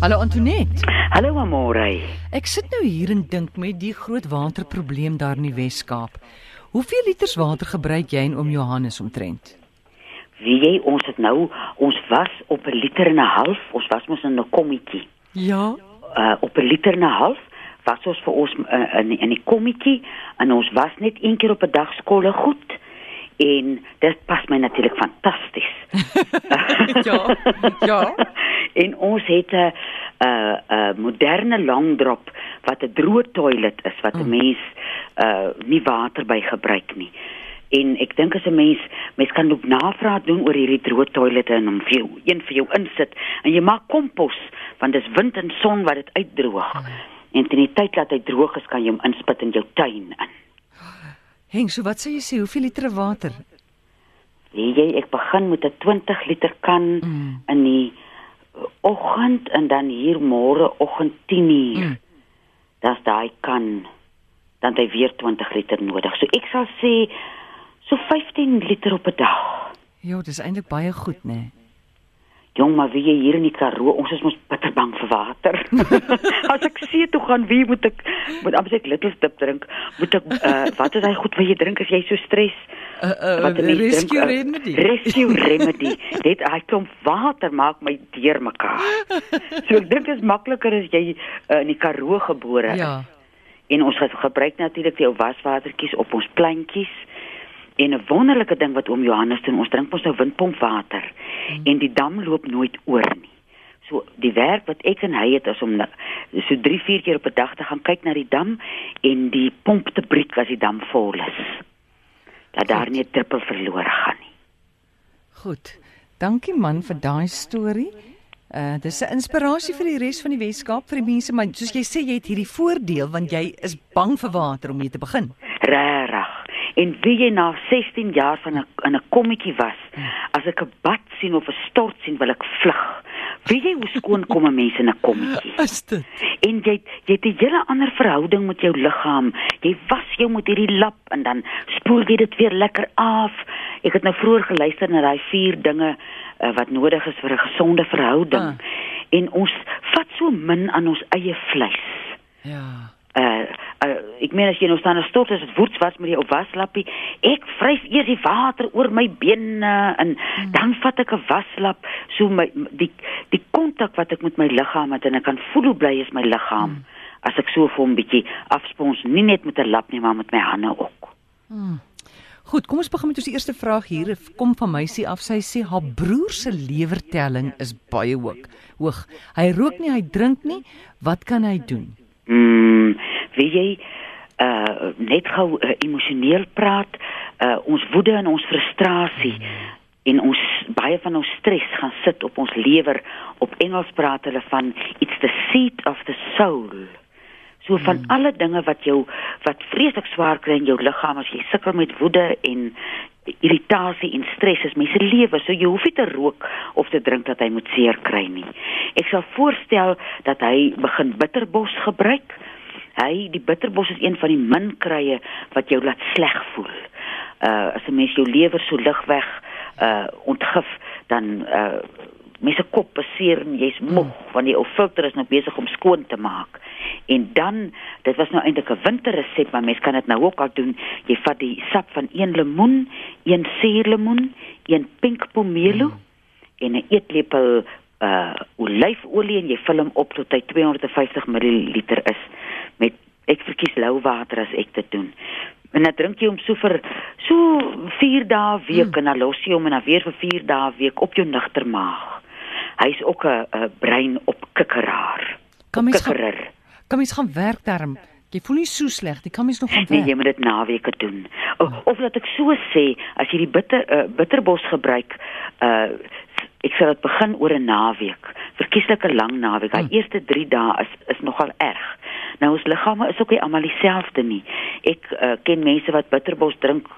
Hallo Antoinette. Hallo Amore. Ek sit nou hier en dink met die groot waterprobleem daar in die Wes-Kaap. Hoeveel liters water gebruik jy in oom Johannes omtrent? Wie jy ons het nou ons was op 'n liter en 'n half. Ons was mos in 'n kommetjie. Ja. Uh op 'n liter en 'n half was ons vir ons uh, in in die kommetjie en ons was net een keer op 'n dag skolle goed en dit pas my natuurlik fantasties. ja. Ja. En ons het 'n 'n 'n moderne long drop wat 'n droë toilet is wat 'n mm. mens uh nie water by gebruik nie. En ek dink as 'n mens mens kan ook navraag doen oor hierdie droë toilette en hom vir jou een vir jou insit en jy maak kompos want dis wind en son wat dit uitdroog. Mm. En teen die tyd dat hy droog is kan jy hom inspit in jou tuin in. Heng, so wat sê jy sê hoeveel liter water? Weet jy, ek begin met 'n 20 liter kan mm. in die oggend en dan hier môre oggend 10:00. Mm. Das daai kan dan hy weer 20 liter nodig. So ek sal sê so 15 liter op 'n dag. Ja, dis eintlik baie goed, né? Nee. Jong, maar wie hier in die Karoo, ons is mos bitter bang vir water. As ek see toe gaan, wie moet ek moet amper ek little dip drink? Moet ek uh, wat is hy goed wat jy drink as jy so stres? Uh, uh, rescue drink, remedy. Uh, rescue remedy. Dit hy kom water maak my deurmekaar. So ek dink dit is makliker as jy uh, in die Karoo gebore is. Ja. En ons gebruik natuurlik die ou waswatertjies op ons plantjies. En 'n wonderlike ding wat oom Johannes doen, ons drink mos nou windpompwater hmm. en die dam loop nooit oor nie. So die werk wat ek en hy het is om so 3, 4 keer op 'n dag te gaan kyk na die dam en die pomp te breek as die dam vol is. Dat Goed. daar nie 'n druppel verlore gaan nie. Goed. Dankie man vir daai storie. Uh dis 'n inspirasie vir die res van die Weskaap vir die mense, maar soos jy sê jy het hierdie voordeel want jy is bang vir water om mee te begin. Regtig. En wie jy na 16 jaar van 'n in 'n kommetjie was, as ek 'n bad sien of 'n stort sien, wil ek vlug. Wie jy hoe skoon kom 'n mens in 'n kommetjie. Is dit? En jy jy het 'n hele ander verhouding met jou liggaam. Jy was jou met hierdie lap en dan spoel jy dit weer lekker af. Ek het nou vroeër geluister na daai vier dinge uh, wat nodig is vir 'n gesonde verhouding. Ah. En ons vat so min aan ons eie vleis. Ja uh, uh ek meen as jy nou staan en stort as dit woets was met die op waslappie ek vryf eers die water oor my bene en hmm. dan vat ek 'n waslap so my die die kontak wat ek met my liggaam het en ek kan voel hoe bly is my liggaam hmm. as ek so vir 'n bietjie afspons nie net met 'n lap nie maar met my hande ook hmm. Goed, kom ons begin met ons eerste vraag hier. Kom van meisie af. Sy sê haar broer se lewertelling is baie hoog. Hoog. Hy rook nie, hy drink nie. Wat kan hy doen? Mm, wie jy uh net gou uh, emosioneel praat, uh ons woede en ons frustrasie en ons baie van ons stres gaan sit op ons lewer. Op Engels praat hulle van it's the seat of the soul. So van hmm. alle dinge wat jou wat vreeslik swaar kry in jou liggaam as jy sukkel met woede en irritasie en stres is mense lewe so jy hoef nie te rook of te drink dat hy moet seer kry nie. Ek sal voorstel dat hy begin bitterbos gebruik. Hy die bitterbos is een van die min krye wat jou laat sleg voel. Uh as 'n mens jou lewer so lig weg uh ontgif dan uh mense kop beseer en jy's moeg hmm. want die ou filter is nou besig om skoon te maak. En dan dit was nou eintlik 'n winterresep, maar mense kan dit nou ook al doen. Jy vat die sap van een lemoen, een suurlemoen, een pink pomelo mm. en 'n eetlepel uh olyfolie en jy vul hom op tot hy 250 ml is met ek verkies lou water as ek dit doen. En dan drink jy hom so vir so 4 dae week mm. en dan los jy hom en dan weer vir 4 dae week op jou nugter maag. Hy's ook 'n brein op kikkeraar. Kom mens gaan Kan mens gaan werk daarom? Jy voel nie so sleg, jy kan mens nog gaan werk. Nee, jy moet dit naweke doen. Of, of laat ek so sê, as jy die bitter uh, bitterbos gebruik, uh ek sal dit begin oor 'n naweek. Verkieslik 'n lang naweek. Die hmm. eerste 3 dae is is nogal erg. Nou ons liggame is ook nie almal dieselfde nie. Ek uh, ken mense wat bitterbos drink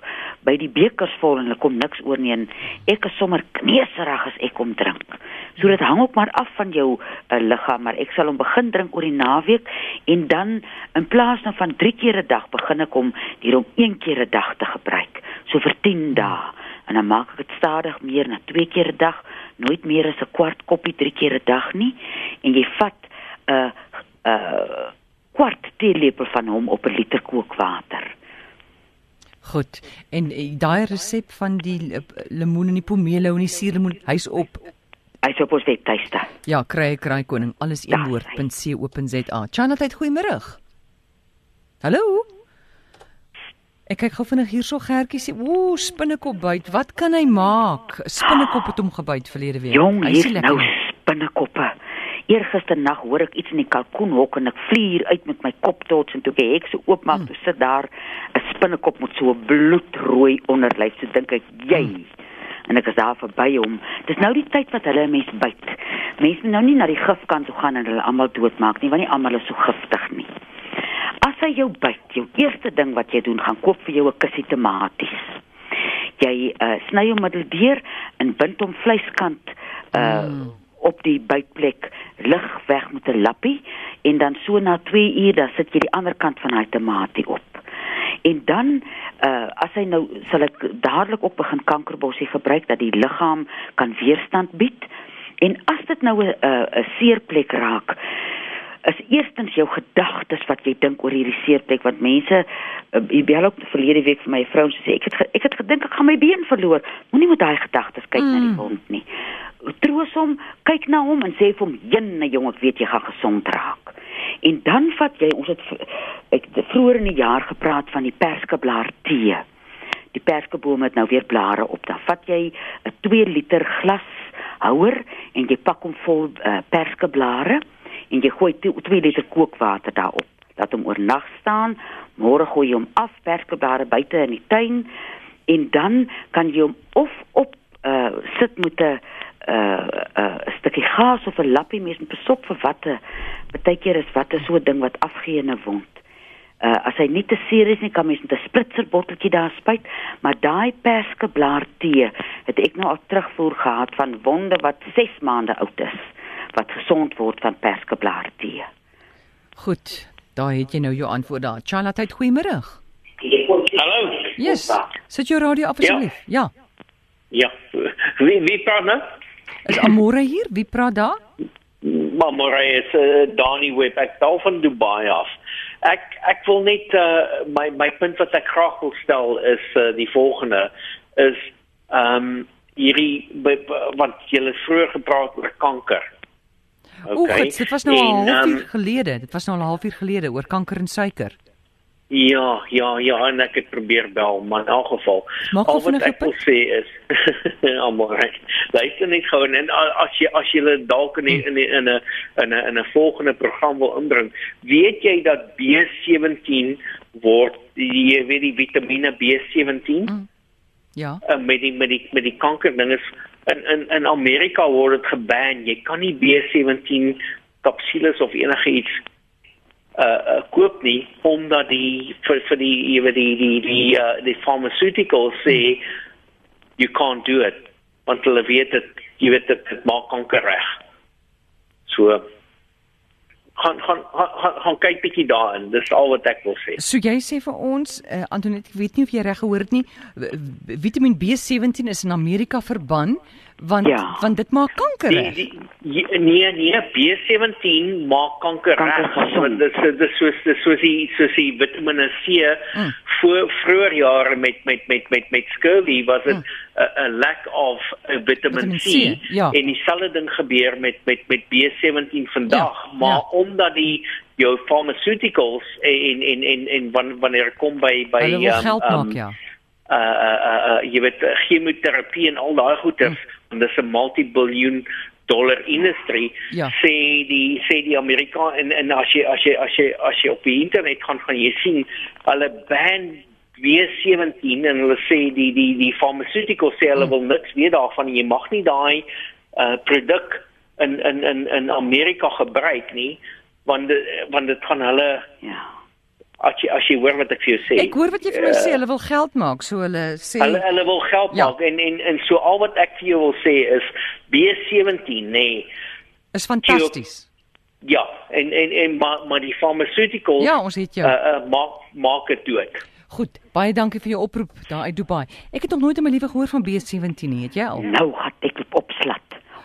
by die bekers vol en hulle kom niks oor nie en ek is sommer kneserig as ek kom drink. So dit hang ook maar af van jou uh, liggaam, maar ek sal hom begin drink oor die naweek en dan in plaas nou van 3 keer 'n dag begin ek hom hier om 1 keer 'n dag te gebruik. So vir 10 dae en dan maak ek dit stadig meer na 2 keer 'n dag nooit meer as 'n kwart koppie drie keer 'n dag nie en jy vat 'n uh, 'n uh, kwart teelepel van hom op 'n liter kookwater. Goed. En uh, daai resep van die uh, lemoen en die pomelo en die suurlemoen, hy's op Hy's op ons webtuiste. Ja, kry kry koning alles een woord.co.za. Chanatheid goeiemôre. Hallo. Ek kyk gou vinnig hierso Gertjie sê, "Ooh, spinnekop byt. Wat kan hy maak?" Spinnekop het hom gebyt verlede week. Jong, Hy hier sê nou spinnekoppe. Eergisternag hoor ek iets in die kalkoenhok en ek vlieg uit met my kop tot en toe die hek so oopmaak, Hmm. toe sit daar 'n spinnekop met so 'n bloedrooi onderlyf. So dink ek, "Jy." Hmm. En ek is daar verby hom. Dis nou die tyd wat hulle 'n mens byt. Mense moet nou nie na die gifkant toe gaan en hulle almal doodmaak nie, want nie almal is so giftig nie. As hy jou byt, jou eerste ding wat jy doen, gaan koop vir jou 'n kussie tomaties. Jy uh, sny hom middeldeur en bind hom vleiskant uh Mm. Op die bytplek lig weg met 'n lappie en dan so na 2 uur dan sit jy die ander kant van daai tamatie op. En dan uh as hy nou sal ek dadelik op begin kankerbossie gebruik dat die liggaam kan weerstand bied. En as dit nou 'n 'n 'n seerplek raak, is eerstens jou gedagtes wat jy dink oor hierdie seerplek want mense uh, jy bel ook verlede week vir my vrou en sê ek het ek het gedink ek gaan my been verloor. Moenie met daai gedagtes kyk mm. na die Mm. wond nie. Troos hom, kyk na hom en sê vir hom, "Jenne jong, ek weet jy gaan gesond raak." En dan vat jy ons het ek het vroeër in die jaar gepraat van die perskeblaar tee. Die perskeboom het nou weer blare op. Dan vat jy 'n 2 liter glas houer en jy pak hom vol uh, perskeblare en jy gooi 2 liter kookwater daarop. Laat hom oornag staan. Môre gooi jy hom af, perskeblare buite in die tuin en dan kan jy hom of op uh sit met 'n uh 'n stukkie gaas of 'n lappie mens moet besop vir watte. Partykeer is watte so 'n ding wat afgee in 'n wond. Uh as hy nie te seer is nie, kan mens met 'n spritzer botteltjie daar spuit, maar daai perskeblaar tee het ek nou al terugvoer gehad van wonde wat 6 maande oud is wat gesond word van perskeblaar tee. Goed. Daar het jy nou jou antwoord daar. Chanatheid goeiemôre. Hallo. Yes. Sit jou radio af asseblief. Ja. Ja. Wie wie praat nou? Is Amore hier? Wie praat daar? Moray is uh, Dani Web. Ek bel van Dubai af. Ek ek wil net uh, my my punt wat ek graag wil stel is uh, die volgende is ehm um, hierdie wat julle vroeër gepraat oor kanker. O, goed, dit was nou al 'n En, halfuur ehm, gelede. Dit was nou al 'n halfuur gelede oor kanker en suiker. Ja, ja, ja, en ek het probeer bel, maar in elk geval. Maak al wat ek wil sê is almal reg. Luister net gou en, en as jy as jy dalk in die, in die, in 'n in 'n in 'n volgende program wil inbring, weet jy dat B17 word jy weet die vitamiene B17 Mm. Ja. uh, met die met die met die kanker ding is in in in Amerika word dit geban. Jy kan nie B17 kapsules of enige iets uh, uh koop nie omdat die vir vir die jy weet die die die uh, die pharmaceuticals sê you can't do it want hulle weet dit jy weet dit, dit maak kanker reg. So gaan gaan gaan gaan kyk bietjie daarin. Dis al wat ek wil sê. So jy sê vir ons, uh, Antoinette, ek weet nie of jy reg gehoor het nie, Vitamiin B17 is in Amerika verban want Ja. want dit maak kanker reg. nee nee B17 maak kanker Kanker reg. gesond. Dit is dit soos dis soos die soos die Vitamiene C Mm. voor vroeër jare met met met met met scurvy was dit 'n Mm. lack of vitamin Vitamin C, C, ja. en dieselfde ding gebeur met met met B17 vandag Ja, maar ja. omdat die jou pharmaceuticals en en en en wan- wanneer kom by by Hulle um, geld um, maak, ja. Uh uh uh, uh jy weet uh, chemoterapie en al daai goeders Mm. en dis 'n multi-biljoen dollar industrie Ja. sê die sê die Amerika en en as jy as jy as jy as jy op die internet gaan gaan jy sien hulle ban B17 en hulle sê die die die pharmaceutical sê hulle Mm. wil niks weet daarvan jy mag nie daai uh produk in in in in Amerika gebruik nie want dit, want dit gaan hulle Ja. As jy as jy hoor wat ek vir jou sê Ek hoor wat jy vir my uh, sê, hulle wil geld maak, so hulle sê Hulle hulle wil geld Ja. maak en en en so al wat ek vir jou wil sê is B17 nee. is fantasties. Ja, en en en maar maar die pharmaceuticals Ja, ons het jou. uh, uh, maak maak dit dood. Goed, baie dankie vir jou oproep daar uit Dubai. Ek het nog nooit in my lewe gehoor van B17 nie, het jy al? Nou opslat.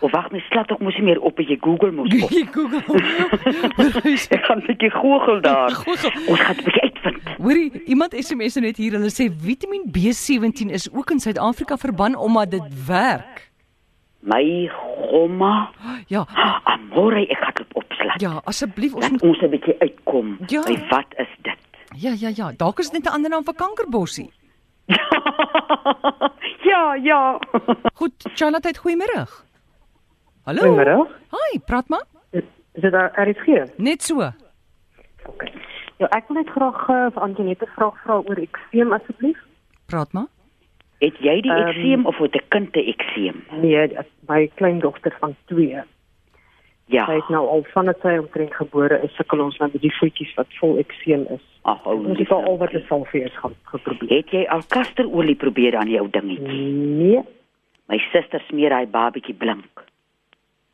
Of wag, my slat ek mos nie meer op as jy Google mos op. Jy Google. Ek gaan 'n bietjie google daar. Google. Ons gaan 'n bietjie uitvind. Hoorie, iemand SMS nou net hier. Hulle sê Vitamiin B17 is ook in Suid-Afrika verban omdat dit werk. My gomma. Ja, Amore, ek gaan dit opslaan. ja, asseblief ons moet ons 'n bietjie uitkom. Ja. By wat is dit? Ja, ja, ja. Dalk is dit net 'n ander naam vir kankerbossie. ja, ja. Goed, Charlotte, goeiemôre. Hallo. Goeiemôre. Hi, praat maar. Is dit daar RSG? Net so. Okay. Ja, ek wil net graag uh, vir Antoinette vra vra oor ekseem asseblief. Praat maar. Het jy die Ehm, ekseem of het 'n kind 'n ekseem? Nee, my kleindogter van 2. Ja. Sy het nou al vandat sy omtrent gebore is, sukkel ons nou met die voetjies wat vol ekseem is. Ag, hou Ons het al al wat 'n salfees gaan geprobeer. Het jy al kasterolie probeer aan jou dingetjie? Nee. My suster smeer daai babatjie blink.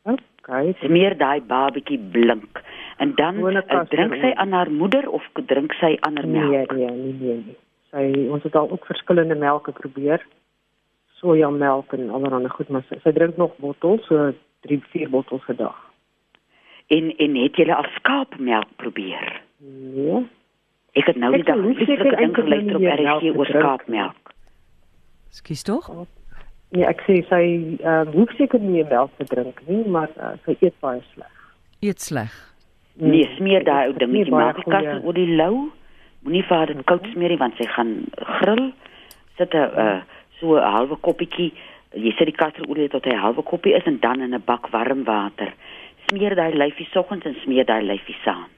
Okay. Smeer daai babatjie blink. En dan uh, drink sy kasterolie. aan haar moeder of drink sy ander Nee, melk? nee, nee, nee. nee. Sy ons het al ook verskillende melke probeer. Sojamelk en allerlei goed, maar sy, sy drink nog bottels, so 3, 4 bottels 'n dag. En en het jy al skaapmelk probeer? Nee. Ek het nou die dag lieflike ding geluister op meer RSG oor skaapmelk. Skus tog? Nee, ek sê sy uh, hoef seker nie meer melk te drink nie, maar uh, sy eet baie sleg. Eet sleg. Nee, smeer daai ou dingetjie Nee, maak die goeie- kasterolie lou. Moenie vir haar dit koud smeer nie want sy gaan grill. Sit 'n uh, so 'n halwe koppietjie, jy sit die kasterolie tot hy halwe koppie is en dan in 'n bak warm water. Smeer daai lyfie soggens en smeer daai lyfie saans.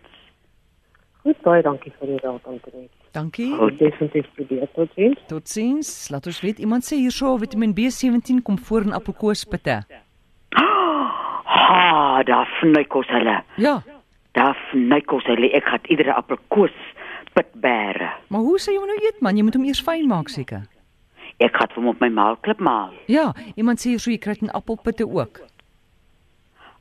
Goed, baie dankie vir die raad Antoinette. Dankie. Het definitief probeer tot sins. Totsiens. Laat ons weet iemand sê hierso Vitamiin B17 kom voor in appelkoospitte. Ha, daar fnuikos hulle. Ja, Daar fnuikos hulle. Ek gaan iedere appelkoos pit bære. maar hoe sê jy nou eet man? Jy moet hom eers fyn maak seker. Ek gaan hom op my maalklip maal. Ja, iemand sê hierso jy kry in appelpitte ook.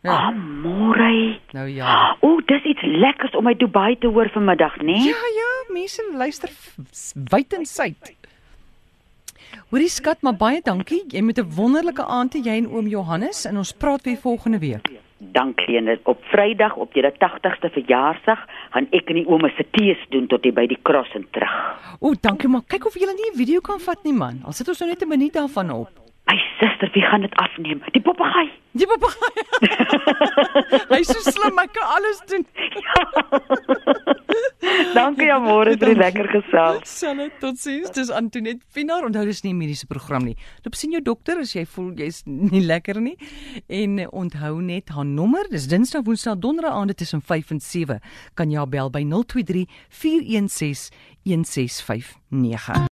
Ja, Amore. nou ja. O, dis iets lekkers om my Dubai te hoor vanmiddag, né? Nee? Ja, ja, mense luister wyd en suid. Hoorie skat, maar baie dankie. Jy moet 'n wonderlike aand hê jy en oom Johannes en ons praat weer volgende week. Dankie en op Vrydag op julle 80ste verjaarsdag gaan ek en die ouma se tees doen tot jy by die kros en terug. O, dankie, maar kyk of jy nie 'n video kan vat nie man. Al sit ons nou net 'n minuut daarvan op. My suster, wie gaan dit afneem? Die papegaai. Die papegaai. Hy's so slim, hy kan alles doen. Dankie amore vir die lekker gesels. Salle, totsiens. Dis Antoinette Pinaar. Onthou dis nie 'n mediese program nie. Loop sien jou dokter as jy voel jy's nie lekker nie. En onthou net haar nommer. Dis Dinsdag, Woensdag, Donderdag aande tussen 5 en 7. Kan jy haar bel by 023 416 1659.